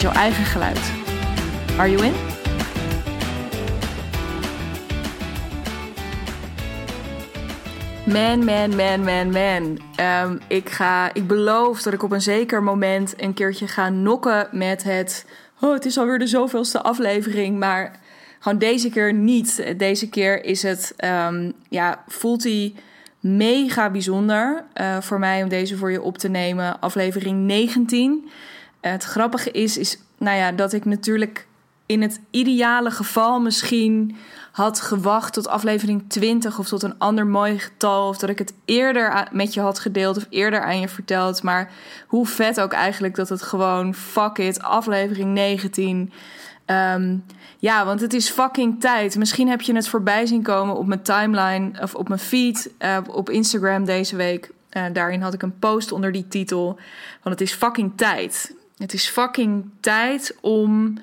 jouw eigen geluid. Are you in? Man, man, man, man, man. Ehm, ik, ga, ik beloof dat ik op een zeker moment een keertje ga nokken met het... Oh, het is alweer de zoveelste aflevering, maar gewoon deze keer niet. Deze keer is het, um, ja, voelt hij mega bijzonder uh, voor mij om deze voor je op te nemen. Aflevering 19. Het grappige is, is nou ja, dat ik natuurlijk in het ideale geval misschien had gewacht tot aflevering 20 of tot een ander mooi getal. Of dat ik het eerder met je had gedeeld of eerder aan je verteld. Maar hoe vet ook eigenlijk dat het gewoon fuck it, aflevering 19. Um, ja, want het is fucking tijd. Misschien heb je het voorbij zien komen op mijn timeline of op mijn feed uh, op Instagram deze week. Uh, daarin had ik een post onder die titel. Want het is fucking tijd. Het is fucking tijd om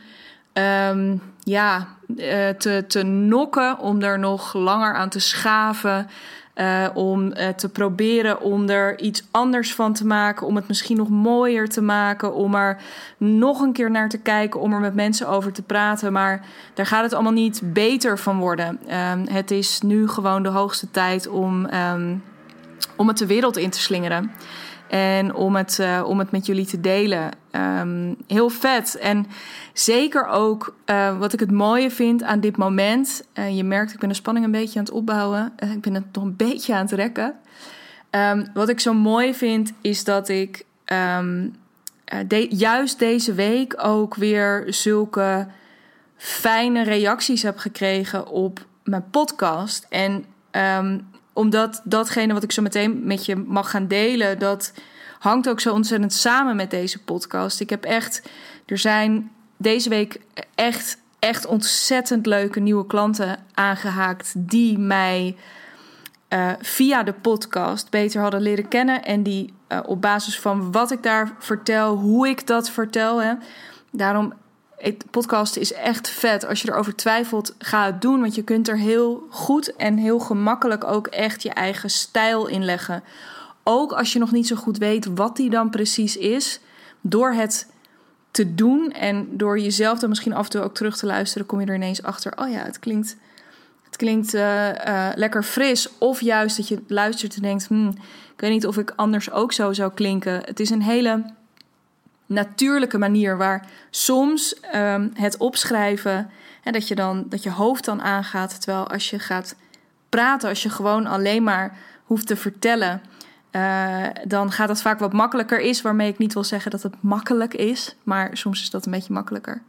um, ja, uh, te, te nokken, om er nog langer aan te schaven. Uh, om uh, te proberen om er iets anders van te maken, om het misschien nog mooier te maken, om er nog een keer naar te kijken, om er met mensen over te praten. Maar daar gaat het allemaal niet beter van worden. Um, het is nu gewoon de hoogste tijd om, um, om het de wereld in te slingeren. En om het, uh, om het met jullie te delen. Um, heel vet. En zeker ook uh, wat ik het mooie vind aan dit moment. Uh, je merkt, ik ben de spanning een beetje aan het opbouwen. ik ben het nog een beetje aan het rekken. Um, wat ik zo mooi vind, is dat ik de, juist deze week ook weer zulke fijne reacties heb gekregen op mijn podcast. En omdat datgene wat ik zo meteen met je mag gaan delen, dat hangt ook zo ontzettend samen met deze podcast. Ik heb echt, er zijn deze week echt, echt ontzettend leuke nieuwe klanten aangehaakt die mij uh, via de podcast beter hadden leren kennen en die uh, op basis van wat ik daar vertel, hoe ik dat vertel, hè, daarom podcast is echt vet. Als je erover twijfelt, ga het doen. Want je kunt er heel goed en heel gemakkelijk ook echt je eigen stijl in leggen. Ook als je nog niet zo goed weet wat die dan precies is. Door het te doen en door jezelf dan misschien af en toe ook terug te luisteren, kom je er ineens achter. Oh ja, het klinkt, het klinkt uh, uh, lekker fris. Of juist dat je luistert en denkt: hmm, ik weet niet of ik anders ook zo zou klinken. Het is een hele natuurlijke manier waar soms um, het opschrijven en dat je dan dat je hoofd dan aangaat, terwijl als je gaat praten, als je gewoon alleen maar hoeft te vertellen, uh, dan gaat dat vaak wat makkelijker is. Waarmee ik niet wil zeggen dat het makkelijk is, maar soms is dat een beetje makkelijker.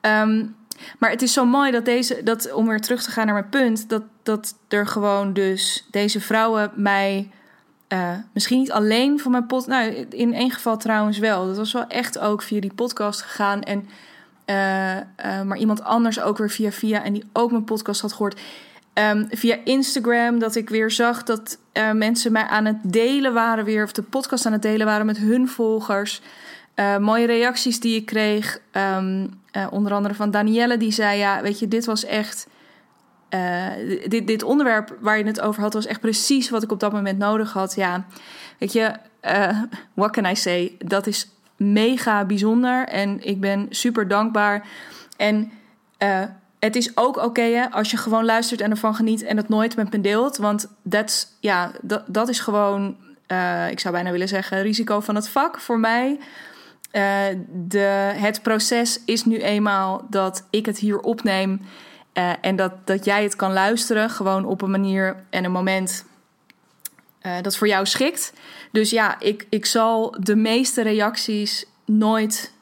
Um, maar het is zo mooi dat deze, dat, om weer terug te gaan naar mijn punt, dat, dat er gewoon dus deze vrouwen mij uh, misschien niet alleen van mijn podcast. Nou, in één geval trouwens wel. Dat was wel echt ook via die podcast gegaan. En, uh, uh, maar iemand anders ook weer via via. En die ook mijn podcast had gehoord. Um, via Instagram, dat ik weer zag dat mensen mij aan het delen waren weer. Of de podcast aan het delen waren met hun volgers. mooie reacties die ik kreeg. Um, onder andere van Danielle, die zei: Ja, weet je, dit was echt uh, dit, dit onderwerp waar je het over had, was echt precies wat ik op dat moment nodig had. Ja, weet je, uh, what can I say? Dat is mega bijzonder en ik ben super dankbaar. En uh, het is ook oké als je gewoon luistert en ervan geniet en het nooit met me deelt. Want that's, ja, dat, dat is gewoon, ik zou bijna willen zeggen, risico van het vak voor mij. de, het proces is nu eenmaal dat ik het hier opneem. Uh, en dat, dat jij het kan luisteren, gewoon op een manier en een moment uh, dat voor jou schikt. Dus ja, ik, ik zal de meeste reacties nooit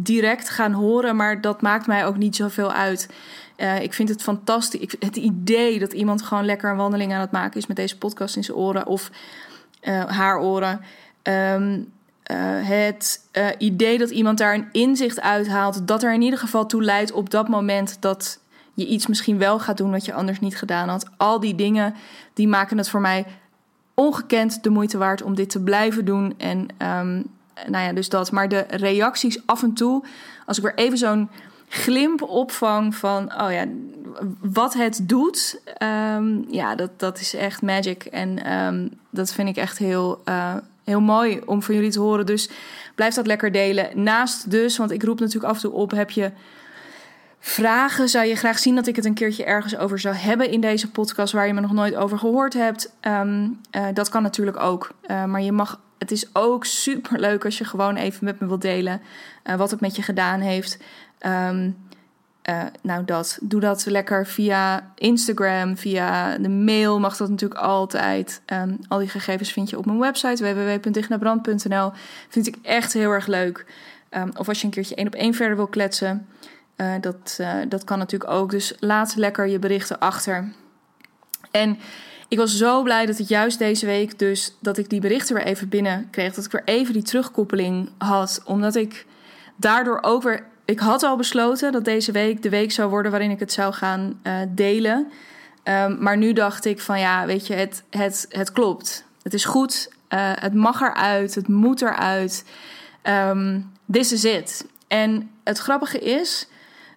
direct gaan horen, maar dat maakt mij ook niet zoveel uit. Uh, ik vind het fantastisch. Ik, het idee dat iemand gewoon lekker een wandeling aan het maken is met deze podcast in zijn oren of haar oren. Um, het idee dat iemand daar een inzicht uithaalt, dat er in ieder geval toe leidt op dat moment dat iets misschien wel gaat doen wat je anders niet gedaan had. Al die dingen die maken het voor mij ongekend de moeite waard om dit te blijven doen. En um, nou ja, dus dat. Maar de reacties af en toe, als ik weer even zo'n glimp opvang van, oh ja, wat het doet, um, ja, dat, dat is echt magic. En um, dat vind ik echt heel, uh, heel mooi om van jullie te horen. Dus blijf dat lekker delen. Naast dus, want ik roep natuurlijk af en toe op, heb je vragen? Zou je graag zien dat ik het een keertje ergens over zou hebben in deze podcast waar je me nog nooit over gehoord hebt? Um, uh, dat kan natuurlijk ook. Uh, maar je mag. Het is ook super leuk als je gewoon even met me wilt delen uh, wat het met je gedaan heeft. Um, nou, dat. Doe dat lekker via Instagram, via de mail mag dat natuurlijk altijd. Um, al die gegevens vind je op mijn website www.dignabrand.nl. Vind ik echt heel erg leuk. of als je een keertje één op één verder wil kletsen. Uh, dat, uh, dat kan natuurlijk ook. Dus laat lekker je berichten achter. En ik was zo blij dat het juist deze week dus dat ik die berichten weer even binnen kreeg. Dat ik weer even die terugkoppeling had. Omdat ik daardoor ook weer. Ik had al besloten dat deze week de week zou worden waarin ik het zou gaan uh, delen. Um, maar nu dacht ik van ja, weet je, het, het, het klopt. Het is goed. het mag eruit. Het moet eruit. Um, this is it. En het grappige is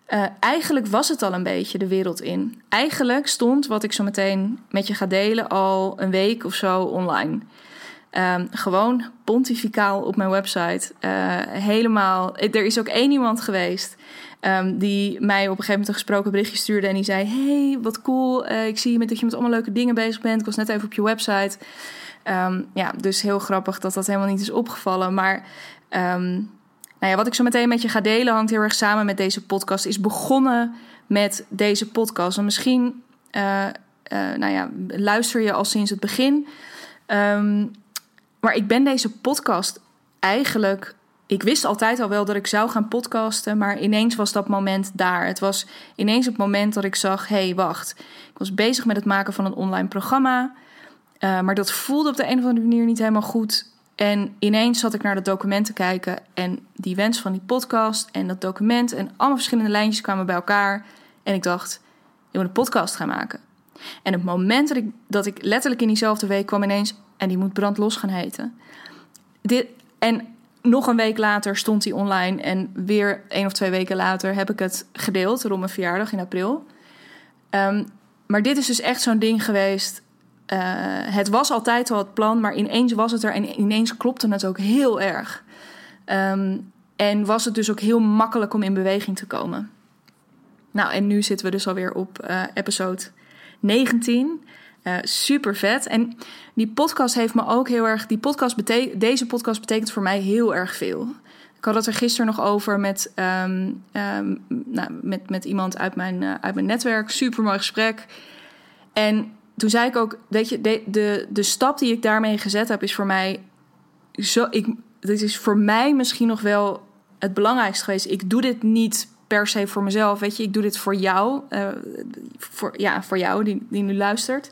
uh, eigenlijk was het al een beetje de wereld in. Eigenlijk stond wat ik zo meteen met je ga delen al een week of zo online. Um, gewoon pontificaal op mijn website. Uh, helemaal. Er is ook één iemand geweest. Um, die mij op een gegeven moment een gesproken berichtje stuurde. En die zei: Hey, wat cool. Uh, ik zie dat je met allemaal leuke dingen bezig bent. Ik was net even op je website. Um, ja, dus heel grappig dat dat helemaal niet is opgevallen. Maar nou ja, wat ik zo meteen met je ga delen hangt heel erg samen met deze podcast. Is begonnen met deze podcast. En misschien uh, uh, nou ja, luister je al sinds het begin. Um, maar ik ben deze podcast eigenlijk. Ik wist altijd al wel dat ik zou gaan podcasten, maar ineens was dat moment daar. Het was ineens het moment dat ik zag: hé, hey, wacht. Ik was bezig met het maken van een online programma. Uh, maar dat voelde op de een of andere manier niet helemaal goed. En ineens zat ik naar dat document te kijken en die wens van die podcast en dat document en allemaal verschillende lijntjes kwamen bij elkaar. En ik dacht, ik moet een podcast gaan maken. En het moment dat ik, dat ik letterlijk in diezelfde week kwam ineens, en die moet brandlos gaan heten. Dit, en nog een week later stond die online en weer één of twee weken later heb ik het gedeeld rond mijn verjaardag in april. Um, maar dit is dus echt zo'n ding geweest uh, het was altijd al het plan, maar ineens was het er en ineens klopte het ook heel erg. Um, en was het dus ook heel makkelijk om in beweging te komen. Nou, en nu zitten we dus alweer op uh, episode 19. Uh, super vet. En die podcast heeft me ook heel erg. Die podcast deze podcast betekent voor mij heel erg veel. Ik had het er gisteren nog over met, um, um, nou, met, met iemand uit mijn, uit mijn netwerk. Super mooi gesprek. En toen zei ik ook, weet je, de, de, de stap die ik daarmee gezet heb, is voor mij zo. Ik, dit is voor mij misschien nog wel het belangrijkste geweest. Ik doe dit niet per se voor mezelf, weet je, ik doe dit voor jou, uh, voor, ja, voor jou die, die nu luistert.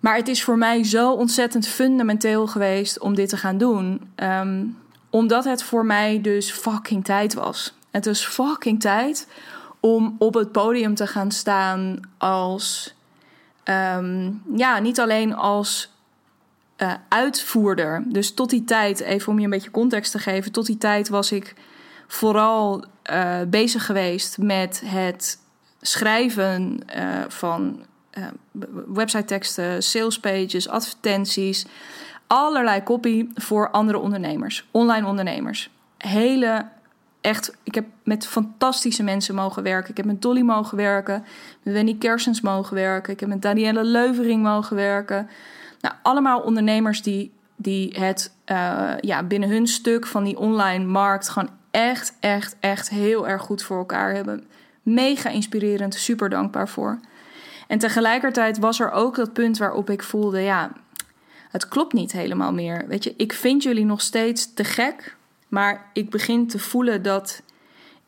Maar het is voor mij zo ontzettend fundamenteel geweest om dit te gaan doen. Um, omdat het voor mij dus fucking tijd was. Het was fucking tijd om op het podium te gaan staan als um, ja, niet alleen als uh, uitvoerder. Dus tot die tijd, even om je een beetje context te geven, tot die tijd was ik vooral uh, bezig geweest met het schrijven uh, van website teksten, sales pages, advertenties, allerlei copy voor andere ondernemers, online ondernemers. Hele echt, ik heb met fantastische mensen mogen werken. Ik heb met Dolly mogen werken, met Wendy Kersens mogen werken. Ik heb met Danielle Leuvering mogen werken. Nou, allemaal ondernemers die, die het uh, ja, binnen hun stuk van die online markt gewoon echt, echt, echt heel erg goed voor elkaar hebben. Mega inspirerend, super dankbaar voor. En tegelijkertijd was er ook dat punt waarop ik voelde, ja, het klopt niet helemaal meer. Weet je, ik vind jullie nog steeds te gek maar ik begin te voelen dat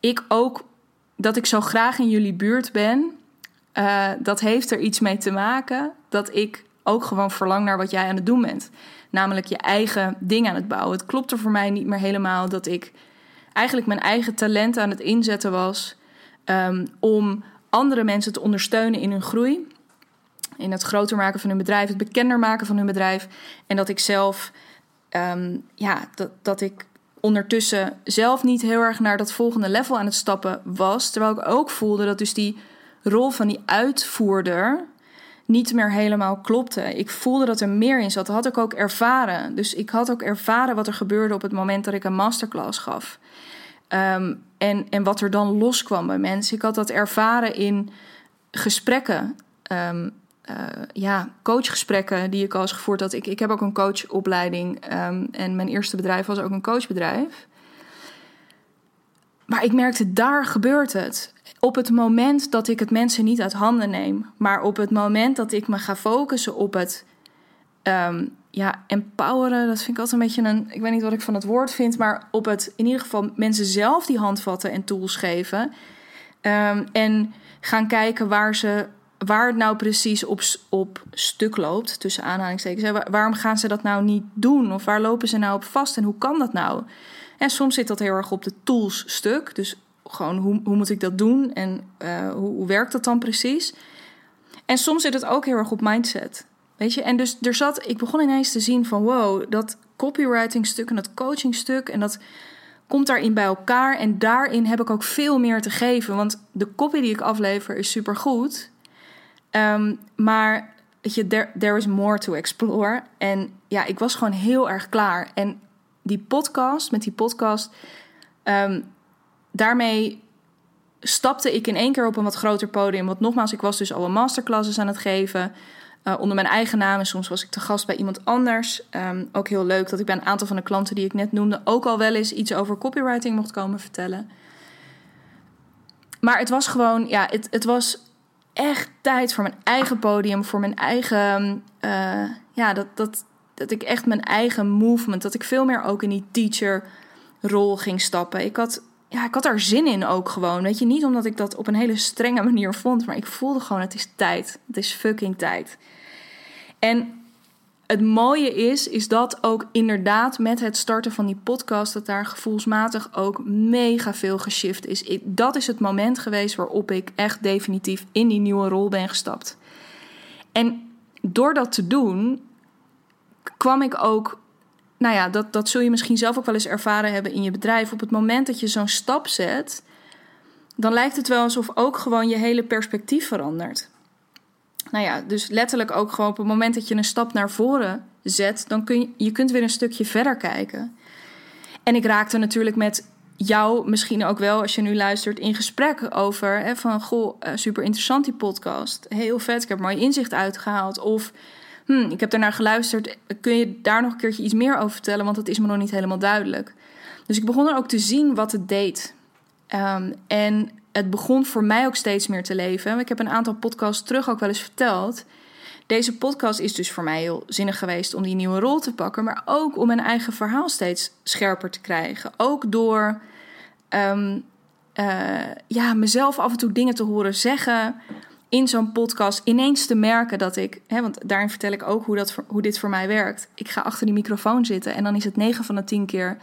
ik ook, dat ik zo graag in jullie buurt ben. Uh, dat heeft er iets mee te maken dat ik ook gewoon verlang naar wat jij aan het doen bent. Namelijk je eigen ding aan het bouwen. Het klopte voor mij niet meer helemaal dat ik eigenlijk mijn eigen talent aan het inzetten was um, om andere mensen te ondersteunen in hun groei. In het groter maken van hun bedrijf, het bekender maken van hun bedrijf. En dat ik zelf, um, ja, dat, dat ik ondertussen zelf niet heel erg naar dat volgende level aan het stappen was. Terwijl ik ook voelde dat dus die rol van die uitvoerder niet meer helemaal klopte. Ik voelde dat er meer in zat. Dat had ik ook ervaren. Dus ik had ook ervaren wat er gebeurde op het moment dat ik een masterclass gaf. Um, en, en wat er dan loskwam bij mensen. Ik had dat ervaren in gesprekken. Um, uh, ja, coachgesprekken die ik al eens gevoerd had. Ik, ik heb ook een coachopleiding. Um, en mijn eerste bedrijf was ook een coachbedrijf. Maar ik merkte, daar gebeurt het. Op het moment dat ik het mensen niet uit handen neem, maar op het moment dat ik me ga focussen op het um, ja, empoweren, dat vind ik altijd een beetje een. Ik weet niet wat ik van het woord vind, maar op het in ieder geval mensen zelf die handvatten en tools geven. Um, en gaan kijken waar ze. Waar het nou precies op, op stuk loopt, tussen aanhalingstekens. Waarom gaan ze dat nou niet doen? Of waar lopen ze nou op vast en hoe kan dat nou? En soms zit dat heel erg op de tools stuk. Dus gewoon hoe, hoe moet ik dat doen en uh, hoe, hoe werkt dat dan precies? En soms zit het ook heel erg op mindset. Weet je, en dus er zat, ik begon ineens te zien van wow, dat copywriting stuk en dat coaching stuk en dat komt daarin bij elkaar. En daarin heb ik ook veel meer te geven. Want de copy die ik aflever is supergoed. Um, maar je, there, there is more to explore. En ja, ik was gewoon heel erg klaar. En die podcast, met die podcast, um, daarmee stapte ik in één keer op een wat groter podium. Want nogmaals, ik was dus al een masterclasses aan het geven. Uh, onder mijn eigen naam. En soms was ik te gast bij iemand anders. Um, ook heel leuk dat ik bij een aantal van de klanten die ik net noemde... ook al wel eens iets over copywriting mocht komen vertellen. Maar het was gewoon... Ja, het, het was echt tijd voor mijn eigen podium. Voor mijn eigen... Uh, ja, dat, dat, dat ik echt mijn eigen movement... dat ik veel meer ook in die teacher-rol ging stappen. Ik had ja, ik had daar zin in ook gewoon. Weet je, niet omdat ik dat op een hele strenge manier vond, maar ik voelde gewoon: het is tijd. Het is fucking tijd. En het mooie is, is dat ook inderdaad met het starten van die podcast, dat daar gevoelsmatig ook mega veel geshift is. dat is het moment geweest waarop ik echt definitief in die nieuwe rol ben gestapt. En door dat te doen, kwam ik ook nou ja, dat, dat zul je misschien zelf ook wel eens ervaren hebben in je bedrijf. Op het moment dat je zo'n stap zet, dan lijkt het wel alsof ook gewoon je hele perspectief verandert. Nou ja, dus letterlijk ook gewoon op het moment dat je een stap naar voren zet, dan kun je, je kunt weer een stukje verder kijken. En ik raakte natuurlijk met jou misschien ook wel, als je nu luistert, in gesprek over hè, van goh, eh, super interessant die podcast. Heel vet, ik heb mooi inzicht uitgehaald. Of hm, ik heb daarnaar geluisterd. Kun je daar nog een keertje iets meer over vertellen? Want dat is me nog niet helemaal duidelijk. Dus ik begon er ook te zien wat het deed. Um, en het begon voor mij ook steeds meer te leven. Ik heb een aantal podcasts terug ook wel eens verteld. Deze podcast is dus voor mij heel zinnig geweest om die nieuwe rol te pakken, maar ook om mijn eigen verhaal steeds scherper te krijgen. Ook door um, uh, ja, mezelf af en toe dingen te horen zeggen in zo'n podcast ineens te merken dat ik, hè, want daarin vertel ik ook hoe, dat, hoe dit voor mij werkt. Ik ga achter die microfoon zitten en dan is het 9 van de 10 keer.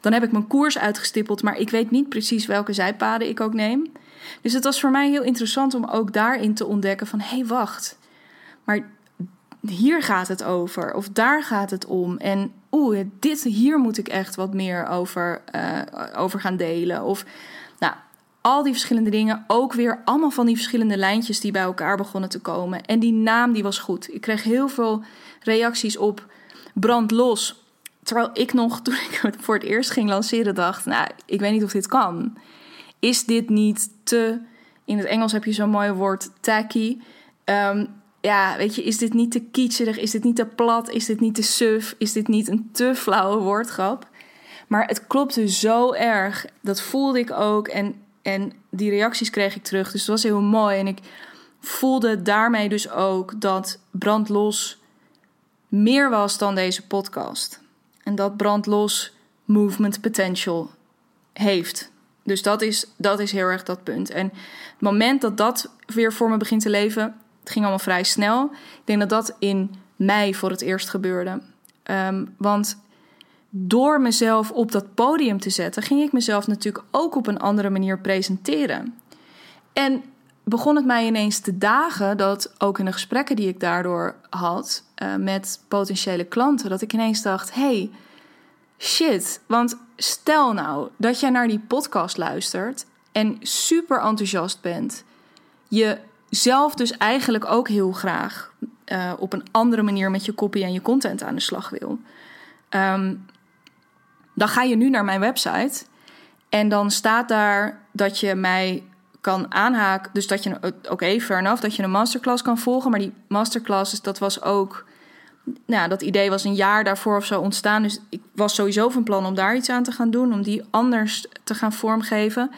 Dan heb ik mijn koers uitgestippeld, maar ik weet niet precies welke zijpaden ik ook neem. Dus het was voor mij heel interessant om ook daarin te ontdekken van hé, hey, wacht. Maar hier gaat het over of daar gaat het om. En oeh, dit hier moet ik echt wat meer over, uh, over gaan delen. Of al die verschillende dingen. Ook weer allemaal van die verschillende lijntjes die bij elkaar begonnen te komen. En die naam die was goed. Ik kreeg heel veel reacties op brand los. Terwijl ik nog, toen ik het voor het eerst ging lanceren, dacht... nou, ik weet niet of dit kan. Is dit niet te... In het Engels heb je zo'n mooi woord, tacky. Um, ja, weet je, is dit niet te kitscherig? Is dit niet te plat? Is dit niet te suf? Is dit niet een te flauwe woordgrap? Maar het klopte zo erg. Dat voelde ik ook. En en die reacties kreeg ik terug. Dus het was heel mooi. En ik voelde daarmee dus ook dat Brandlos meer was dan deze podcast. En dat Brandlos movement potential heeft. Dus dat is, dat is heel erg dat punt. En het moment dat dat weer voor me begint te leven, het ging allemaal vrij snel. Ik denk dat dat in mei voor het eerst gebeurde. Ehm, want door mezelf op dat podium te zetten, ging ik mezelf natuurlijk ook op een andere manier presenteren. En begon het mij ineens te dagen dat ook in de gesprekken die ik daardoor had uh, met potentiële klanten, dat ik ineens dacht: hey, shit. Want stel nou dat jij naar die podcast luistert en super enthousiast bent, je zelf dus eigenlijk ook heel graag uh, op een andere manier met je copy en je content aan de slag wil. Um, dan ga je nu naar mijn website en dan staat daar dat je mij kan aanhaken. Dus dat je, oké, okay, fair dat je een masterclass kan volgen. Maar die masterclasses, dat was ook, nou, dat idee was een jaar daarvoor of zo ontstaan. Dus ik was sowieso van plan om daar iets aan te gaan doen, om die anders te gaan vormgeven.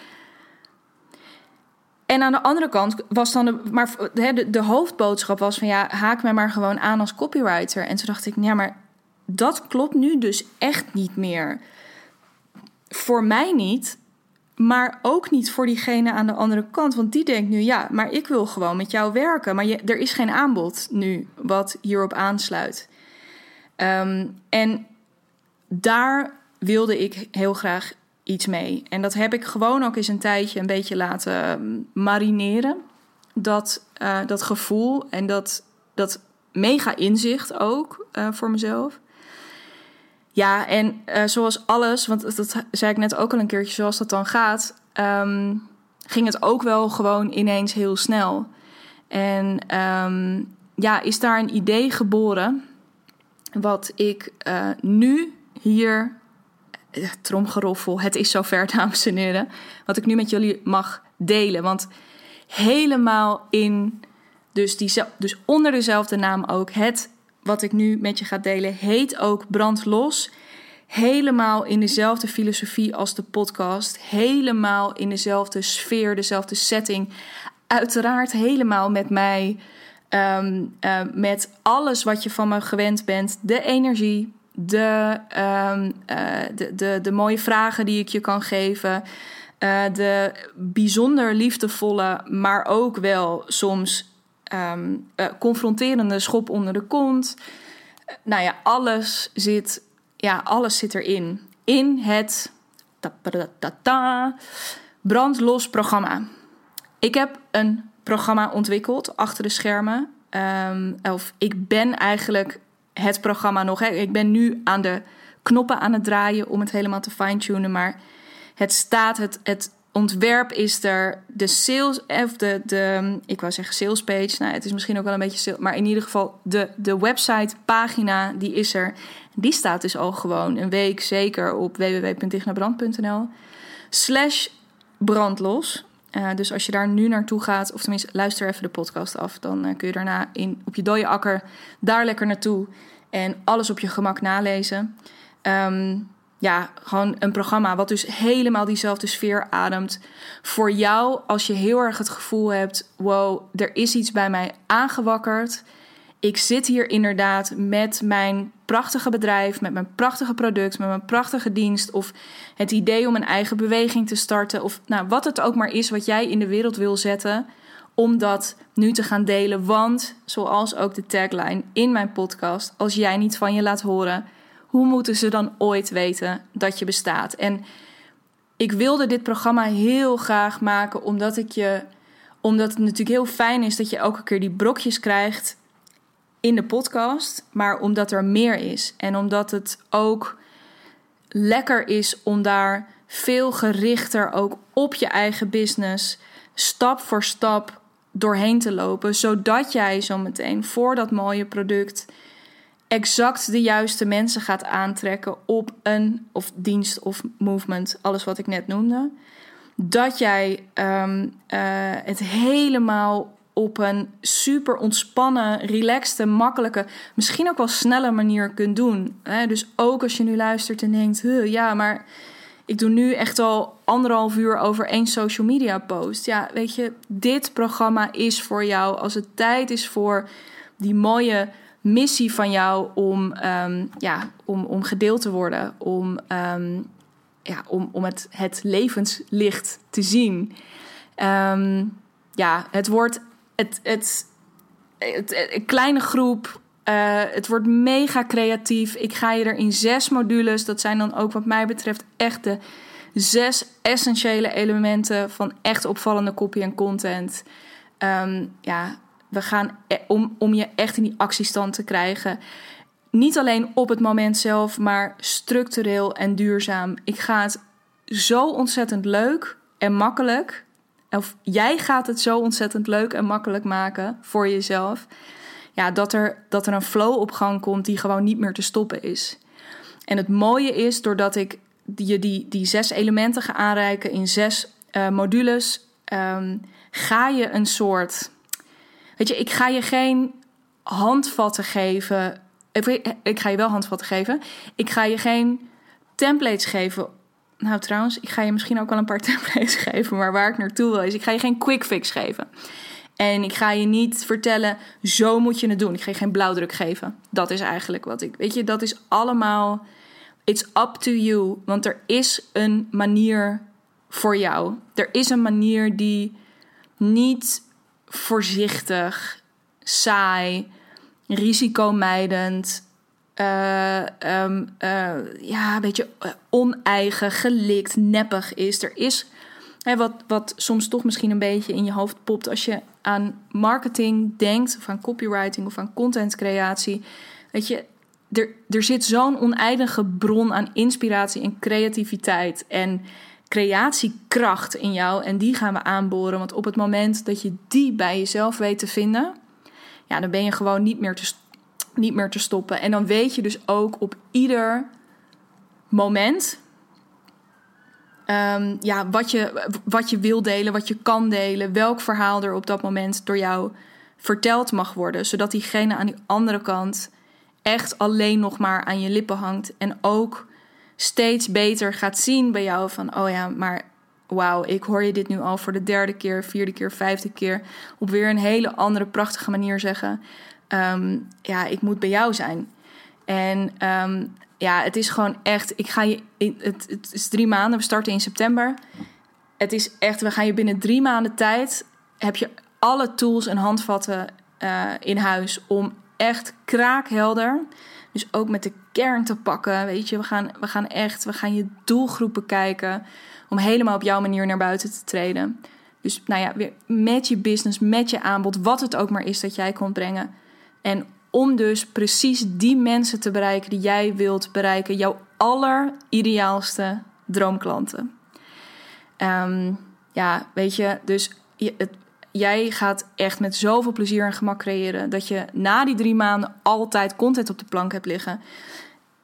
En aan de andere kant was dan de, maar de, de hoofdboodschap was van ja, haak mij maar gewoon aan als copywriter. En toen dacht ik, ja, maar dat klopt nu dus echt niet meer. Voor mij niet, maar ook niet voor diegene aan de andere kant. Want die denkt nu, ja, maar ik wil gewoon met jou werken. Maar je, er is geen aanbod nu wat hierop aansluit. Um, en daar wilde ik heel graag iets mee. En dat heb ik gewoon ook eens een tijdje een beetje laten marineren. Dat, uh, dat gevoel en dat, dat mega inzicht ook uh, voor mezelf. Ja, en uh, zoals alles, want dat zei ik net ook al een keertje, zoals dat dan gaat, um, ging het ook wel gewoon ineens heel snel. En um, ja, is daar een idee geboren wat ik uh, nu hier, uh, tromgeroffel, het is zover dames en heren, wat ik nu met jullie mag delen. Want helemaal in, dus, die, dus onder dezelfde naam ook, het wat ik nu met je ga delen, heet ook Brand Los. Helemaal in dezelfde filosofie als de podcast. Helemaal in dezelfde sfeer, dezelfde setting. Uiteraard helemaal met mij. Um, uh, met alles wat je van me gewend bent. De energie, de, um, uh, de, de, de mooie vragen die ik je kan geven. Uh, de bijzonder liefdevolle, maar ook wel soms um, uh, confronterende schop onder de kont. Nou ja, alles zit, ja, alles zit erin. In het brandlos programma. Ik heb een programma ontwikkeld achter de schermen. Um, of ik ben eigenlijk het programma nog. Ik ben nu aan de knoppen aan het draaien om het helemaal te fine-tunen. Maar het staat, het, het ontwerp is er. De sales, of de, de, ik wou zeggen sales page. Nou, het is misschien ook wel een beetje sales, maar in ieder geval de, de website pagina, die is er. Die staat dus al gewoon een week zeker op www.dignabrand.nl slash brandlos. Uh, dus als je daar nu naartoe gaat, of tenminste luister even de podcast af, dan uh, kun je daarna in, op je dode akker daar lekker naartoe en alles op je gemak nalezen. Um, ja, gewoon een programma wat dus helemaal diezelfde sfeer ademt. Voor jou, als je heel erg het gevoel hebt: wow, er is iets bij mij aangewakkerd. Ik zit hier inderdaad met mijn prachtige bedrijf, met mijn prachtige product, met mijn prachtige dienst. Of het idee om een eigen beweging te starten. Of nou, wat het ook maar is wat jij in de wereld wil zetten. Om dat nu te gaan delen. Want, zoals ook de tagline in mijn podcast, als jij niet van je laat horen hoe moeten ze dan ooit weten dat je bestaat? En ik wilde dit programma heel graag maken omdat ik je omdat het natuurlijk heel fijn is dat je elke keer die brokjes krijgt in de podcast, maar omdat er meer is en omdat het ook lekker is om daar veel gerichter ook op je eigen business stap voor stap doorheen te lopen, zodat jij zo meteen voor dat mooie product exact de juiste mensen gaat aantrekken op een of dienst of movement, alles wat ik net noemde. Dat jij um, uh, het helemaal op een super ontspannen, relaxte, makkelijke, misschien ook wel snelle manier kunt doen. Hè? Dus ook als je nu luistert en denkt, ja, maar ik doe nu echt al anderhalf uur over één social media post. Ja, weet je, dit programma is voor jou als het tijd is voor die mooie missie van jou om, um, ja, om, om gedeeld te worden, om, um, ja, om, om het, het levenslicht te zien. Um, ja, het wordt het, het, het, een kleine groep Uh, het wordt mega creatief. Ik ga je er in zes modules. Dat zijn dan ook wat mij betreft echt de zes essentiële elementen van echt opvallende copy en content. Ja, we gaan e- om, om je echt in die actiestand te krijgen. Niet alleen op het moment zelf, maar structureel en duurzaam. Ik ga het zo ontzettend leuk en makkelijk. Of jij gaat het zo ontzettend leuk en makkelijk maken voor jezelf. Ja, dat er, dat er een flow op gang komt die gewoon niet meer te stoppen is. En het mooie is, doordat ik je die, die zes elementen ga aanreiken in zes uh, modules, um, ga je een soort. Weet je, ik ga je geen handvatten geven. Ik ga je wel handvatten geven. Ik ga je geen templates geven nou, trouwens, ik ga je misschien ook wel een paar templates geven. Maar waar ik naartoe wil is, ik ga je geen quick fix geven. En ik ga je niet vertellen, zo moet je het doen. Ik ga je geen blauwdruk geven. Dat is eigenlijk wat ik. Weet je, dat is allemaal. It's up to you. Want er is een manier voor jou. Er is een manier die niet voorzichtig, saai, risicomijdend, uh, um, uh, ja, een beetje eh, oneigen, gelikt, neppig is. Er is hè, wat, wat soms toch misschien een beetje in je hoofd popt als je aan marketing denkt, of aan copywriting of aan contentcreatie. Weet je, er, er zit zo'n oneindige bron aan inspiratie en creativiteit en creatiekracht in jou. En die gaan we aanboren. Want op het moment dat je die bij jezelf weet te vinden, ja, dan ben je gewoon niet meer te niet meer te stoppen. En dan weet je dus ook op ieder moment um, ja, wat, je, wat je wil delen, wat je kan delen, welk verhaal er op dat moment door jou verteld mag worden, zodat diegene aan die andere kant echt alleen nog maar aan je lippen hangt en ook steeds beter gaat zien bij jou van oh ja, maar wauw, ik hoor je dit nu al voor de derde keer, vierde keer, vijfde keer op weer een hele andere prachtige manier zeggen. Um, ja, ik moet bij jou zijn. En um, ja, het is gewoon echt. Ik ga je. Het, het is drie maanden. We starten in september. Het is echt. We gaan je binnen drie maanden tijd. Heb je alle tools en handvatten uh, in huis om echt kraakhelder. Dus ook met de kern te pakken. Weet je, we gaan, we gaan echt. We gaan je doelgroepen kijken. Om helemaal op jouw manier naar buiten te treden. Dus nou ja, weer met je business, met je aanbod, wat het ook maar is dat jij komt brengen en om dus precies die mensen te bereiken die jij wilt bereiken, jouw allerideaalste droomklanten. Um, ja, weet je, dus het, jij gaat echt met zoveel plezier en gemak creëren dat je na die drie maanden altijd content op de plank hebt liggen.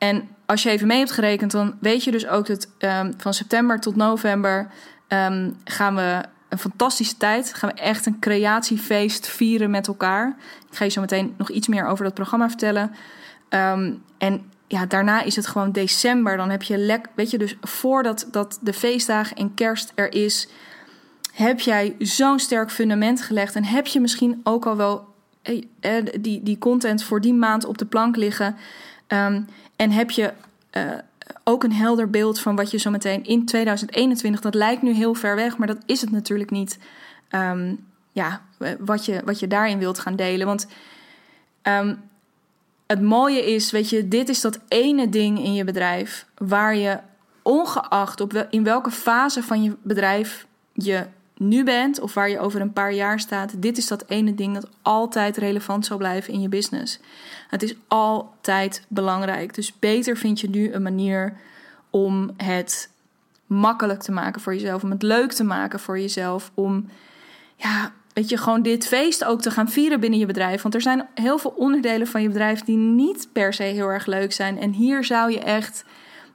En als je even mee hebt gerekend, dan weet je dus ook dat um, van september tot november um, gaan we een fantastische tijd. Gaan we echt een creatiefeest vieren met elkaar. Ik ga je zo meteen nog iets meer over dat programma vertellen. Um, en ja, daarna is het gewoon december. Dan heb je lek, weet je, dus voordat dat de feestdagen en kerst er is, heb jij zo'n sterk fundament gelegd. En heb je misschien ook al wel eh, eh, die, die content voor die maand op de plank liggen. Um, en heb je uh, ook een helder beeld van wat je zo meteen in 2021, dat lijkt nu heel ver weg, maar dat is het natuurlijk niet. Um, ja, wat je, wat je daarin wilt gaan delen. Want um, het mooie is, weet je, dit is dat ene ding in je bedrijf waar je ongeacht op wel, in welke fase van je bedrijf je nu bent of waar je over een paar jaar staat, dit is dat ene ding dat altijd relevant zal blijven in je business. Het is altijd belangrijk. Dus beter vind je nu een manier om het makkelijk te maken voor jezelf, om het leuk te maken voor jezelf, om ja, weet je, gewoon dit feest ook te gaan vieren binnen je bedrijf. Want er zijn heel veel onderdelen van je bedrijf die niet per se heel erg leuk zijn. En hier zou je echt,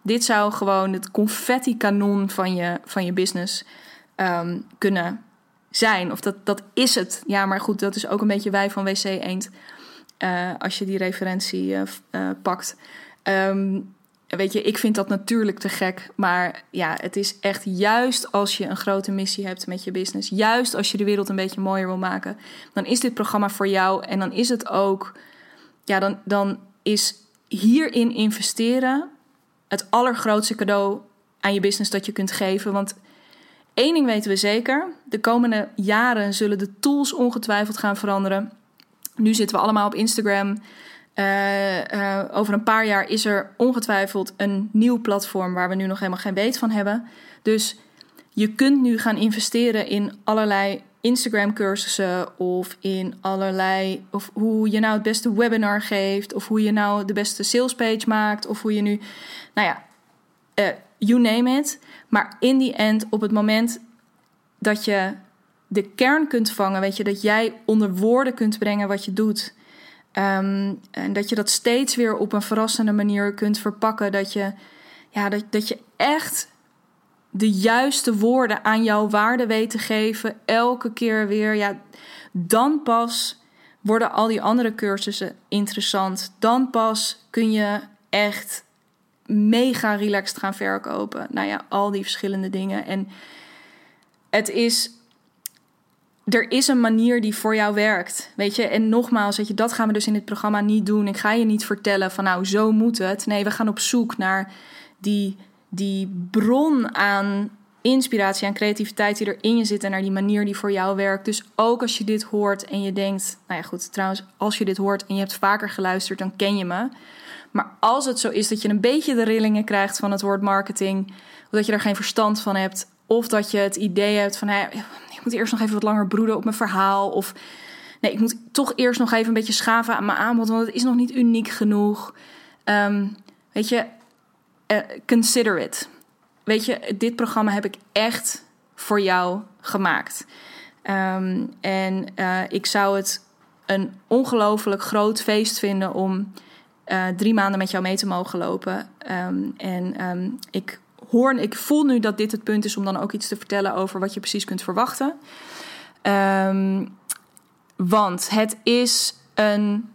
dit zou gewoon het confetti-kanon van je, van je business um, kunnen zijn. Of dat, dat is het. Ja, maar goed, dat is ook een beetje wij van WC Eend. Uh, als je die referentie uh, uh, pakt. Um, weet je, ik vind dat natuurlijk te gek. Maar ja, het is echt juist als je een grote missie hebt met je business. Juist als je de wereld een beetje mooier wil maken. Dan is dit programma voor jou. En dan is het ook. Ja, dan, dan is hierin investeren het allergrootste cadeau aan je business dat je kunt geven. Want Eén ding weten we zeker: de komende jaren zullen de tools ongetwijfeld gaan veranderen. Nu zitten we allemaal op Instagram. Uh, over een paar jaar is er ongetwijfeld een nieuw platform waar we nu nog helemaal geen weet van hebben. Dus je kunt nu gaan investeren in allerlei Instagram cursussen of in allerlei of hoe je nou het beste webinar geeft of hoe je nou de beste salespage maakt of hoe je nu, nou ja, uh, you name it. Maar in die end, op het moment dat je de kern kunt vangen, weet je, dat jij onder woorden kunt brengen wat je doet. Ehm, en dat je dat steeds weer op een verrassende manier kunt verpakken. Dat je, ja, dat, dat je echt de juiste woorden aan jouw waarde weet te geven. Elke keer weer. Ja, dan pas worden al die andere cursussen interessant. Dan pas kun je echt mega relaxed gaan verkopen. Nou ja, al die verschillende dingen. En het is. Er is een manier die voor jou werkt. Weet je, en nogmaals, dat gaan we dus in dit programma niet doen. Ik ga je niet vertellen van nou, zo moet het. Nee, we gaan op zoek naar die, die bron aan inspiratie en creativiteit die er in je zit en naar die manier die voor jou werkt. Dus ook als je dit hoort en je denkt, nou ja goed, trouwens, als je dit hoort en je hebt vaker geluisterd, dan ken je me. Maar als het zo is dat je een beetje de rillingen krijgt van het woord marketing, of dat je er geen verstand van hebt, of dat je het idee hebt van, hey, ik moet eerst nog even wat langer broeden op mijn verhaal, of nee, ik moet toch eerst nog even een beetje schaven aan mijn aanbod, want het is nog niet uniek genoeg. Um, weet je, uh, consider it. Weet je, dit programma heb ik echt voor jou gemaakt. Um, en uh, ik zou het een ongelooflijk groot feest vinden om uh, drie maanden met jou mee te mogen lopen. Um, en um, ik hoor, ik voel nu dat dit het punt is om dan ook iets te vertellen over wat je precies kunt verwachten. Um, want het is een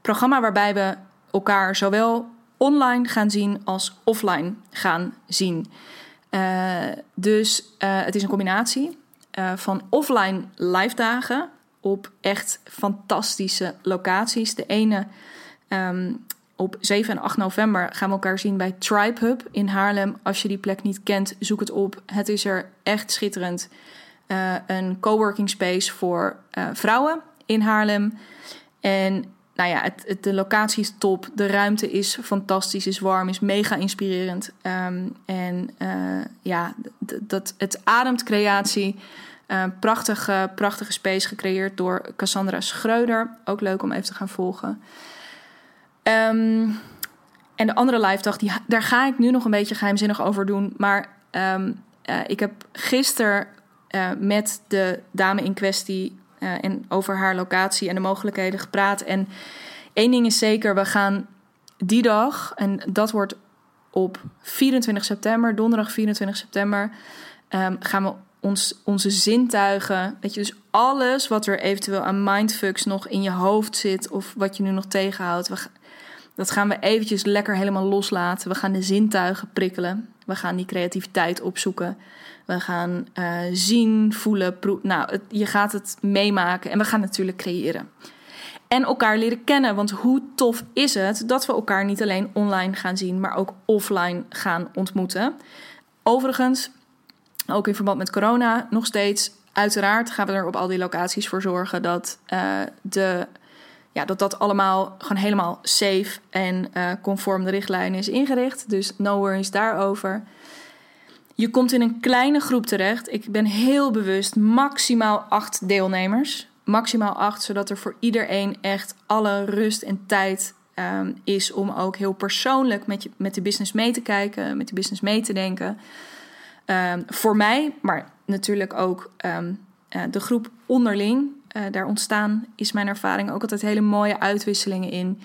programma waarbij we elkaar zowel online gaan zien als offline gaan zien. Uh, dus uh, het is een combinatie van offline live dagen op echt fantastische locaties. De ene op 7 en 8 november gaan we elkaar zien bij Tribe Hub in Haarlem. Als je die plek niet kent, zoek het op. Het is er echt schitterend. Uh, een coworking space voor uh, vrouwen in Haarlem. En nou ja, het, de locatie is top. De ruimte is fantastisch, is warm, is mega inspirerend. Um, en uh, ja, dat, het ademt creatie. prachtige, prachtige space gecreëerd door Cassandra Schreuder. Ook leuk om even te gaan volgen. Um, en de andere live dag, die, daar ga ik nu nog een beetje geheimzinnig over doen. Maar um, uh, ik heb gisteren uh, met de dame in kwestie uh, en over haar locatie en de mogelijkheden gepraat. En één ding is zeker, we gaan die dag, en dat wordt op 24 september, donderdag 24 september, um, gaan we ons, onze zintuigen, weet je, dus alles wat er eventueel aan mindfucks nog in je hoofd zit of wat je nu nog tegenhoudt, we, dat gaan we eventjes lekker helemaal loslaten. We gaan de zintuigen prikkelen. We gaan die creativiteit opzoeken. We gaan uh, zien, voelen, proeven. Nou, je gaat het meemaken en we gaan natuurlijk creëren. En elkaar leren kennen. Want hoe tof is het dat we elkaar niet alleen online gaan zien, maar ook offline gaan ontmoeten. Overigens, ook in verband met corona, nog steeds. Uiteraard gaan we er op al die locaties voor zorgen dat uh, de dat dat allemaal gewoon helemaal safe en uh, conform de richtlijnen is ingericht. Dus no worries daarover. Je komt in een kleine groep terecht. Ik ben heel bewust maximaal acht deelnemers. Maximaal acht, zodat er voor iedereen echt alle rust en tijd um, is om ook heel persoonlijk met, je, met de business mee te kijken, met de business mee te denken. Um, voor mij, maar natuurlijk ook um, uh, de groep onderling. Uh, daar ontstaan, is mijn ervaring, ook altijd hele mooie uitwisselingen in.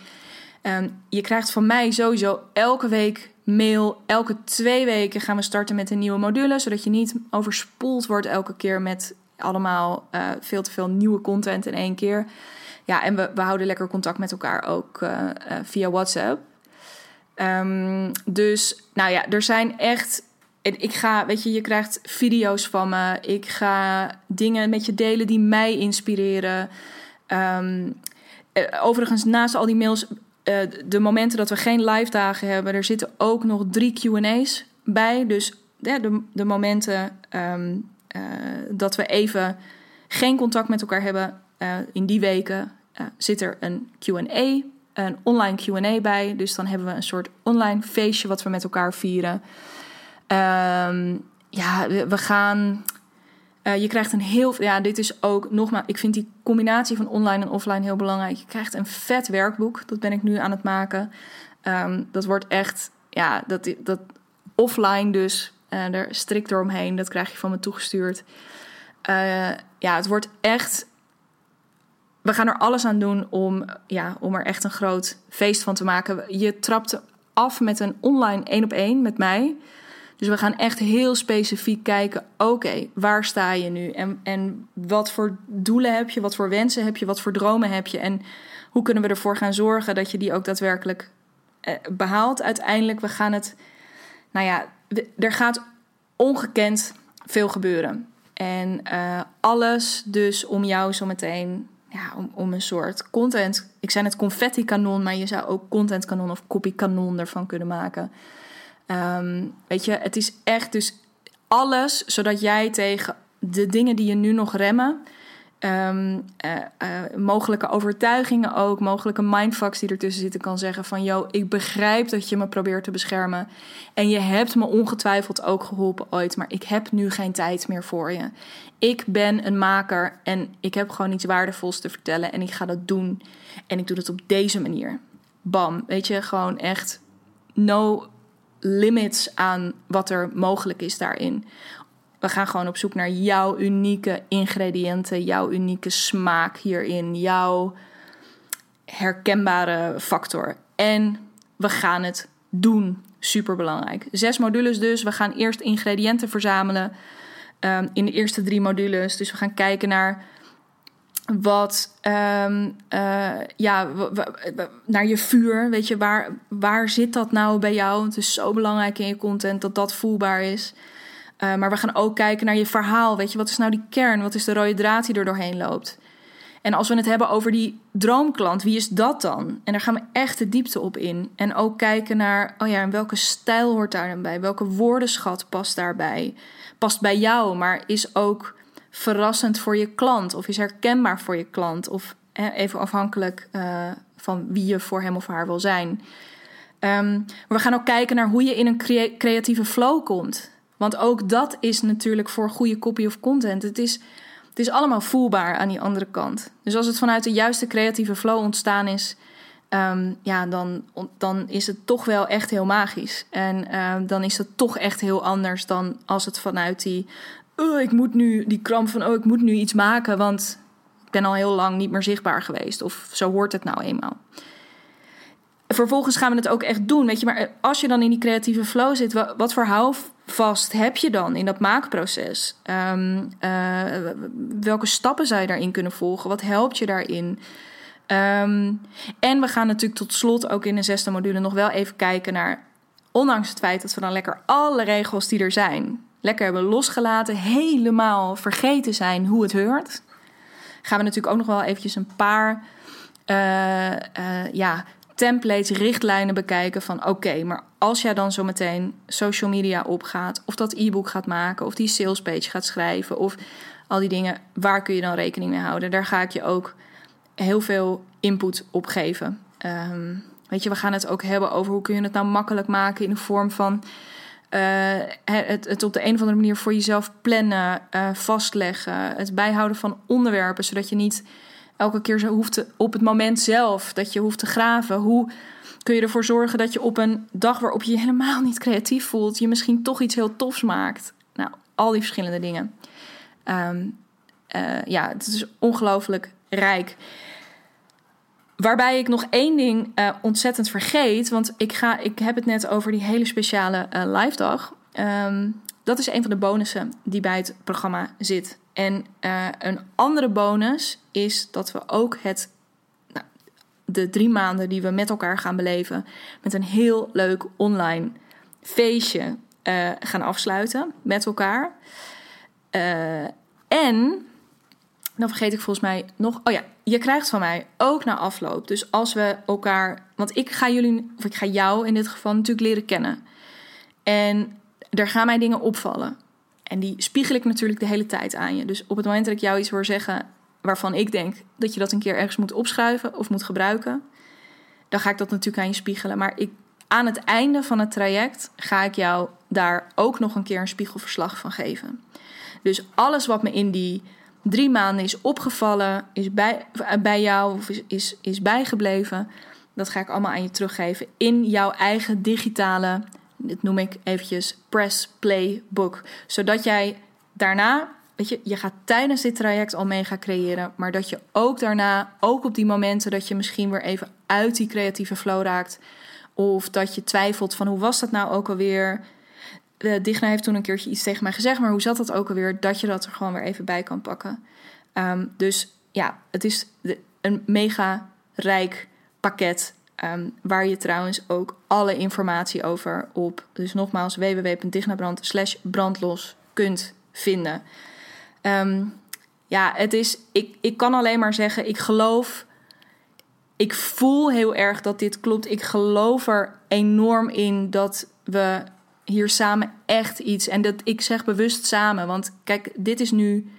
Um, je krijgt van mij sowieso elke week mail. Elke twee weken gaan we starten met een nieuwe module, zodat je niet overspoeld wordt elke keer met allemaal uh, veel te veel nieuwe content in één keer. Ja, en we, we houden lekker contact met elkaar ook uh, via WhatsApp. Um, dus nou ja, er zijn echt en ik ga, weet je, je krijgt video's van me. Ik ga dingen met je delen die mij inspireren. Um, overigens, naast al die mails, uh, de momenten dat we geen live dagen hebben, er zitten ook nog drie QA's bij. Dus ja, de, de momenten um, uh, dat we even geen contact met elkaar hebben, in die weken zit er een QA een online QA bij. Dus dan hebben we een soort online feestje wat we met elkaar vieren. Ehm, ja, we gaan. Uh, je krijgt een heel. Ja, dit is ook nogmaals. Ik vind die combinatie van online en offline heel belangrijk. Je krijgt een vet werkboek. Dat ben ik nu aan het maken. Um, dat wordt echt. Ja, dat, dat offline dus. Uh, er strikt eromheen. Dat krijg je van me toegestuurd. Uh, ja, het wordt echt. We gaan er alles aan doen om, ja, om er echt een groot feest van te maken. Je trapt af met een online één op één met mij. Dus we gaan echt heel specifiek kijken: oké, waar sta je nu? En, en wat voor doelen heb je? Wat voor wensen heb je? Wat voor dromen heb je? En hoe kunnen we ervoor gaan zorgen dat je die ook daadwerkelijk eh, behaalt? Uiteindelijk, we gaan het. Nou ja, er gaat ongekend veel gebeuren. En uh, alles dus om jou zometeen, ja, om, om een soort content. Ik zei het confetti kanon, maar je zou ook content kanon of copy kanon ervan kunnen maken. Um, weet je, het is echt dus alles zodat jij tegen de dingen die je nu nog remmen, um, uh, uh, mogelijke overtuigingen ook, mogelijke mindfucks die ertussen zitten, kan zeggen van, yo, ik begrijp dat je me probeert te beschermen en je hebt me ongetwijfeld ook geholpen ooit, maar ik heb nu geen tijd meer voor je. Ik ben een maker en ik heb gewoon iets waardevols te vertellen en ik ga dat doen en ik doe het op deze manier. Bam, weet je, gewoon echt no limits aan wat er mogelijk is daarin. We gaan gewoon op zoek naar jouw unieke ingrediënten, jouw unieke smaak hierin, jouw herkenbare factor. En we gaan het doen. Super belangrijk. Zes modules dus. We gaan eerst ingrediënten verzamelen um, in de eerste drie modules. Dus we gaan kijken naar wat, um, uh, ja, naar je vuur. Weet je, waar, waar zit dat nou bij jou? Het is zo belangrijk in je content dat dat voelbaar is. Uh, maar we gaan ook kijken naar je verhaal. Weet je, wat is nou die kern? Wat is de rode draad die er doorheen loopt? En als we het hebben over die droomklant, wie is dat dan? En daar gaan we echt de diepte op in. En ook kijken naar, oh ja, en welke stijl hoort daar dan bij? Welke woordenschat past daarbij? Past bij jou, maar is ook verrassend voor je klant? Of is herkenbaar voor je klant? Of even afhankelijk uh, van wie je voor hem of haar wil zijn. Maar we gaan ook kijken naar hoe je in een crea creatieve flow komt. Want ook dat is natuurlijk voor goede copy of content. Het is, het is allemaal voelbaar aan die andere kant. Dus als het vanuit de juiste creatieve flow ontstaan is, um, ja, dan, dan is het toch wel echt heel magisch. En um, dan is het toch echt heel anders dan als het vanuit die oh, ik moet nu die kramp van, oh, ik moet nu iets maken, want ik ben al heel lang niet meer zichtbaar geweest. Of zo hoort het nou eenmaal. Vervolgens gaan we het ook echt doen. Weet je, maar als je dan in die creatieve flow zit, wat voor houvast heb je dan in dat maakproces? Um, uh, welke stappen zou je daarin kunnen volgen? Wat helpt je daarin? Um, en we gaan natuurlijk tot slot ook in de zesde module nog wel even kijken naar, ondanks het feit dat we dan lekker alle regels die er zijn, lekker hebben losgelaten, helemaal vergeten zijn hoe het hoort, gaan we natuurlijk ook nog wel eventjes een paar uh, uh, ja, templates, richtlijnen bekijken van oké, maar als jij dan zo meteen social media opgaat, of dat e-book gaat maken, of die salespage gaat schrijven, of al die dingen, waar kun je dan rekening mee houden? Daar ga ik je ook heel veel input op geven. Um, weet je, we gaan het ook hebben over hoe kun je het nou makkelijk maken in de vorm van uh, het, het, op de een of andere manier voor jezelf plannen, uh, vastleggen, het bijhouden van onderwerpen, zodat je niet elke keer zo hoeft te, op het moment zelf dat je hoeft te graven. Hoe kun je ervoor zorgen dat je op een dag waarop je je helemaal niet creatief voelt, je misschien toch iets heel tofs maakt? Nou, al die verschillende dingen. Um, uh, ja, het is ongelooflijk rijk. Waarbij ik nog één ding uh, ontzettend vergeet. Want ik, ga, ik heb het net over die hele speciale uh, live dag. Um, dat is een van de bonussen die bij het programma zit. En uh, een andere bonus is dat we ook het, nou, de drie maanden die we met elkaar gaan beleven, met een heel leuk online feestje gaan afsluiten met elkaar. en dan vergeet ik volgens mij nog. Oh ja, je krijgt van mij ook na afloop. Dus als we elkaar. Want ik ga jullie, of ik ga jou in dit geval natuurlijk leren kennen. En er gaan mij dingen opvallen. En die spiegel ik natuurlijk de hele tijd aan je. Dus op het moment dat ik jou iets hoor zeggen waarvan ik denk dat je dat een keer ergens moet opschrijven of moet gebruiken, dan ga ik dat natuurlijk aan je spiegelen. Maar ik, aan het einde van het traject ga ik jou daar ook nog een keer een spiegelverslag van geven. Dus alles wat me in die drie maanden is opgevallen, is bij, bij jou of is, is, is bijgebleven, dat ga ik allemaal aan je teruggeven in jouw eigen digitale, dit noem ik eventjes press play book. Zodat jij daarna, weet je, je gaat tijdens dit traject al mee gaan creëren, maar dat je ook daarna, ook op die momenten dat je misschien weer even uit die creatieve flow raakt, of dat je twijfelt van hoe was dat nou ook alweer, uh, Digna heeft toen een keertje iets tegen mij gezegd, maar hoe zat dat ook alweer? Dat je dat er gewoon weer even bij kan pakken. Um, dus ja, het is een mega rijk pakket. Um, waar je trouwens ook alle informatie over op, dus nogmaals, www.dignabrand brandlos kunt vinden. Um, ja, het is, ik, ik kan alleen maar zeggen, ik geloof, ik voel heel erg dat dit klopt. Ik geloof er enorm in dat we hier samen echt iets. En dat ik zeg bewust samen. Want kijk, dit is nu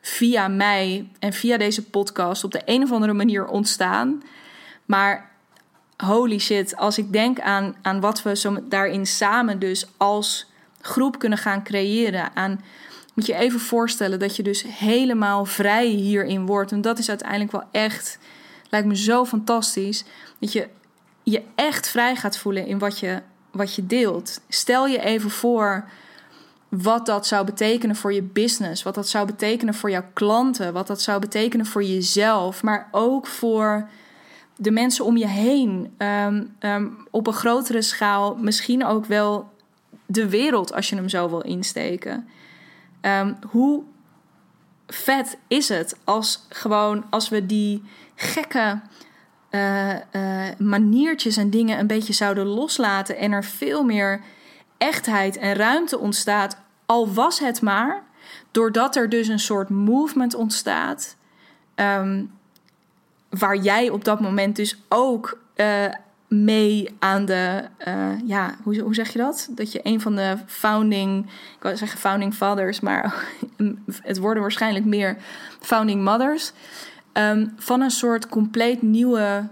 via mij en via deze podcast op de een of andere manier ontstaan. Maar holy shit, als ik denk aan, aan wat we zo daarin samen dus als groep kunnen gaan creëren. Aan, moet je even voorstellen dat je dus helemaal vrij hierin wordt. En dat is uiteindelijk wel echt, lijkt me zo fantastisch. Dat je je echt vrij gaat voelen in wat je wat je deelt. Stel je even voor wat dat zou betekenen voor je business, wat dat zou betekenen voor jouw klanten, wat dat zou betekenen voor jezelf, maar ook voor de mensen om je heen. Ehm, ehm, op een grotere schaal, misschien ook wel de wereld als je hem zo wil insteken. Um, hoe vet is het als gewoon als we die gekke uh, maniertjes en dingen een beetje zouden loslaten en er veel meer echtheid en ruimte ontstaat, al was het maar doordat er dus een soort movement ontstaat, um, waar jij op dat moment dus ook uh, mee aan de, ja, hoe, hoe zeg je dat? Dat je een van de founding, ik wil zeggen founding fathers, maar het worden waarschijnlijk meer founding mothers. Um, van een soort compleet nieuwe,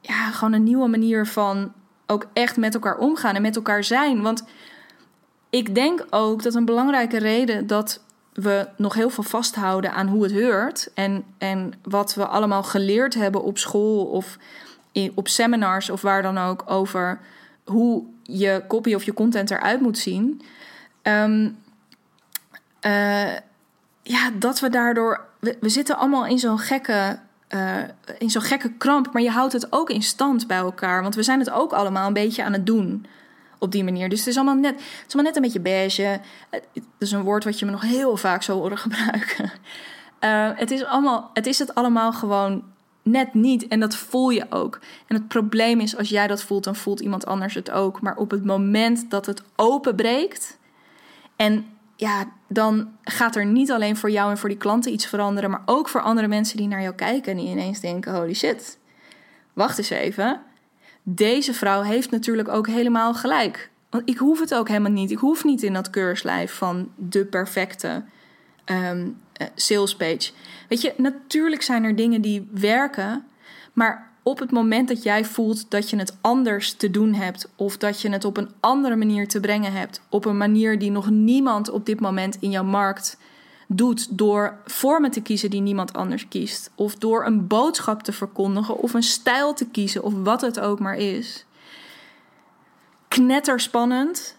ja, gewoon een nieuwe manier van ook echt met elkaar omgaan en met elkaar zijn. Want ik denk ook dat een belangrijke reden dat we nog heel veel vasthouden aan hoe het heurt en, en wat we allemaal geleerd hebben op school of in, op seminars of waar dan ook over hoe je copy of je content eruit moet zien. Um, uh, ja, dat we daardoor we, zitten allemaal in zo'n gekke, uh, in zo'n gekke kramp, maar je houdt het ook in stand bij elkaar. Want we zijn het ook allemaal een beetje aan het doen op die manier. Dus het is allemaal net, het is allemaal net een beetje beige. Het is een woord wat je me nog heel vaak zou horen gebruiken. Uh, het, is allemaal, het is het allemaal gewoon net niet. En dat voel je ook. En het probleem is, als jij dat voelt, dan voelt iemand anders het ook. Maar op het moment dat het openbreekt en ja, dan gaat er niet alleen voor jou en voor die klanten iets veranderen, maar ook voor andere mensen die naar jou kijken en die ineens denken: holy shit, wacht eens even. Deze vrouw heeft natuurlijk ook helemaal gelijk. Want ik hoef het ook helemaal niet. Ik hoef niet in dat keurslijf van de perfecte um, sales page. Weet je, natuurlijk zijn er dingen die werken, maar op het moment dat jij voelt dat je het anders te doen hebt, of dat je het op een andere manier te brengen hebt, op een manier die nog niemand op dit moment in jouw markt doet, door vormen te kiezen die niemand anders kiest, of door een boodschap te verkondigen, of een stijl te kiezen, of wat het ook maar is. Knetterspannend,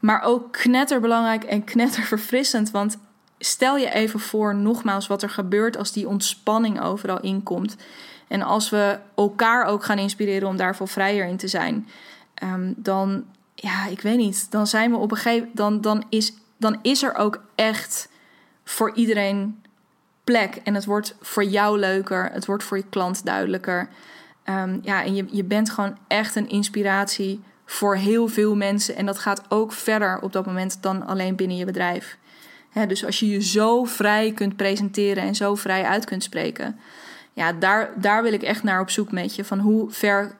maar ook knetterbelangrijk en knetterverfrissend, want stel je even voor, nogmaals, wat er gebeurt als die ontspanning overal inkomt. En als we elkaar ook gaan inspireren om daarvoor vrijer in te zijn, um, dan, ja, ik weet niet, dan zijn we op een gegeven dan, dan, is, dan is er ook echt voor iedereen plek. En het wordt voor jou leuker, het wordt voor je klant duidelijker. Um, ja, en je, je bent gewoon echt een inspiratie voor heel veel mensen. En dat gaat ook verder op dat moment dan alleen binnen je bedrijf. dus als je je zo vrij kunt presenteren en zo vrij uit kunt spreken, ja, daar, daar wil ik echt naar op zoek met je. Van hoe ver,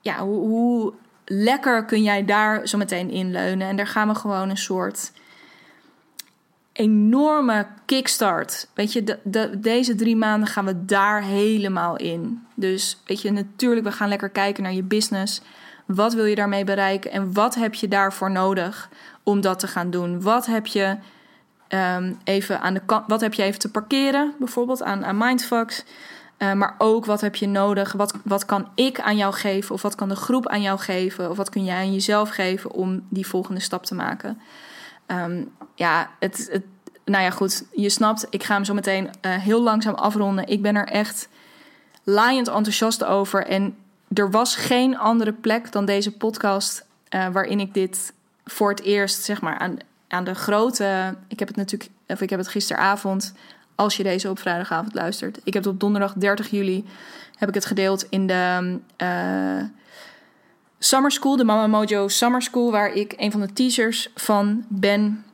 ja, hoe, hoe lekker kun jij daar zo meteen inleunen. En daar gaan we gewoon een soort enorme kickstart. Weet je, de, de, deze drie maanden gaan we daar helemaal in. Dus weet je, natuurlijk, we gaan lekker kijken naar je business. Wat wil je daarmee bereiken en wat heb je daarvoor nodig om dat te gaan doen? Wat heb je Ehm, even aan de kant, wat heb je even te parkeren, bijvoorbeeld aan, aan Mindfucks. Uh, maar ook wat heb je nodig? Wat, wat kan ik aan jou geven? Of wat kan de groep aan jou geven? Of wat kun jij aan jezelf geven om die volgende stap te maken? Ehm, ja, het, nou ja, goed. Je snapt, ik ga hem zo meteen uh, heel langzaam afronden. Ik ben er echt laaiend enthousiast over. En er was geen andere plek dan deze podcast uh, waarin ik dit voor het eerst, zeg maar, aan, aan de grote. Ik heb het natuurlijk, of ik heb het gisteravond, als je deze op vrijdagavond luistert. Ik heb het op donderdag 30 juli heb ik het gedeeld in de uh, Summer School, de Mama Mojo Summer School, waar ik een van de teasers van ben.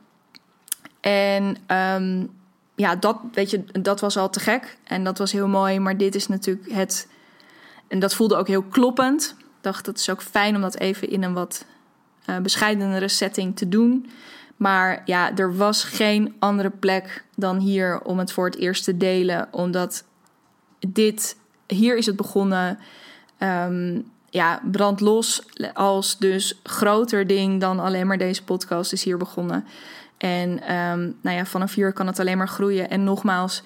En um, ja, dat, weet je, dat was al te gek en dat was heel mooi. Maar dit is natuurlijk het. En dat voelde ook heel kloppend. Ik dacht, dat is ook fijn om dat even in een wat uh, bescheidenere setting te doen. Maar ja, er was geen andere plek dan hier om het voor het eerst te delen. Omdat dit, hier is het begonnen. Um, ja, brandlos als dus groter ding dan alleen maar deze podcast is hier begonnen. En um, nou ja, vanaf hier kan het alleen maar groeien. En nogmaals,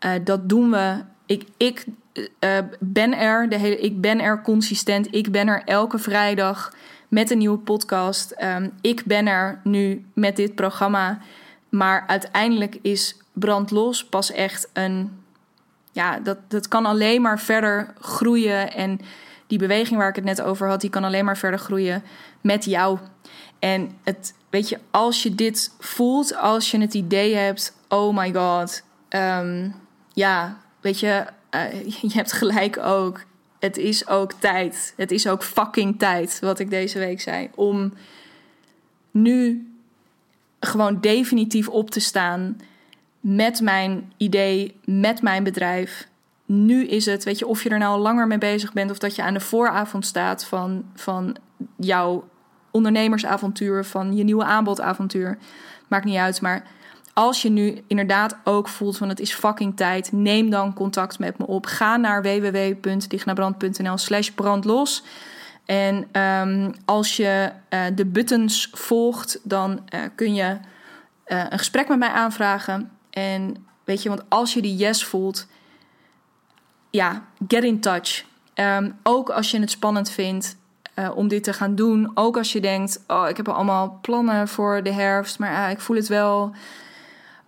uh, dat doen we. Ik, ik uh, ben er, de hele, ik ben er consistent. Ik ben er elke vrijdag met een nieuwe podcast. Um, ik ben er nu met dit programma. Maar uiteindelijk is Brandlos pas echt een. Ja, dat, dat kan alleen maar verder groeien. En die beweging waar ik het net over had, die kan alleen maar verder groeien met jou. En het, weet je, als je dit voelt, als je het idee hebt, oh my god, um, ja, weet je, uh, je hebt gelijk ook het is ook tijd. Het is ook fucking tijd, wat ik deze week zei. Om nu gewoon definitief op te staan met mijn idee, met mijn bedrijf. Nu is het, weet je, of je er nou langer mee bezig bent of dat je aan de vooravond staat van, van jouw ondernemersavontuur, van je nieuwe aanbodavontuur. Maakt niet uit, maar als je nu inderdaad ook voelt van het is fucking tijd, neem dan contact met me op. Ga naar www.dignabrand.nl slash brandlos. En um, als je uh, de buttons volgt, dan uh, kun je uh, een gesprek met mij aanvragen. En weet je, want als je die yes voelt, ja, get in touch. Um, ook als je het spannend vindt om dit te gaan doen. Ook als je denkt, oh, ik heb allemaal plannen voor de herfst, maar ik voel het wel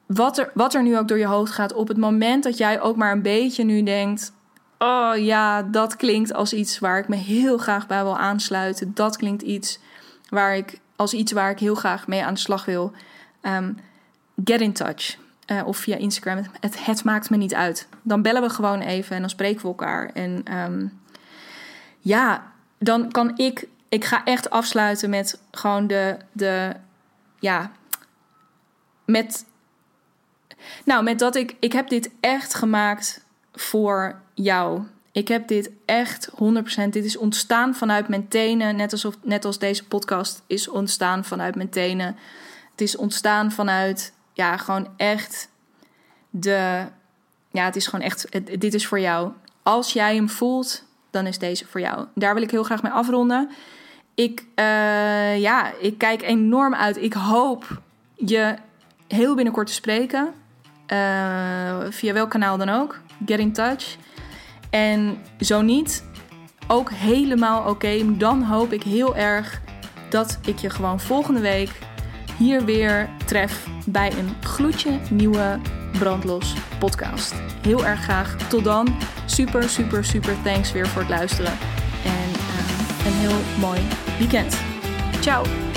wat er, wat er nu ook door je hoofd gaat, op het moment dat jij ook maar een beetje nu denkt: Oh ja, dat klinkt als iets waar ik me heel graag bij wil aansluiten. Dat klinkt iets waar ik, als iets waar ik heel graag mee aan de slag wil. Um, get in touch. Uh, of via Instagram. Het, het maakt me niet uit. Dan bellen we gewoon even en dan spreken we elkaar. En um, ja, dan kan ik. Ik ga echt afsluiten met gewoon de. de ja, met nou, met dat ik, ik heb dit echt gemaakt voor jou. Ik heb dit echt 100%. Dit is ontstaan vanuit mijn tenen. Net, alsof, net als deze podcast is ontstaan vanuit mijn tenen. Het is ontstaan vanuit, ja, gewoon echt de. Ja, het is gewoon echt. dit is voor jou. Als jij hem voelt, dan is deze voor jou. Daar wil ik heel graag mee afronden. Ik, uh, ja, ik kijk enorm uit. Ik hoop je heel binnenkort te spreken. Uh, via welk kanaal dan ook. Get in touch. En zo niet, ook helemaal oké. Dan hoop ik heel erg dat ik je gewoon volgende week hier weer tref bij een gloedje nieuwe Brandlos podcast. Heel erg graag. Tot dan. Super, super, super thanks weer voor het luisteren. En uh, een heel mooi weekend. Ciao.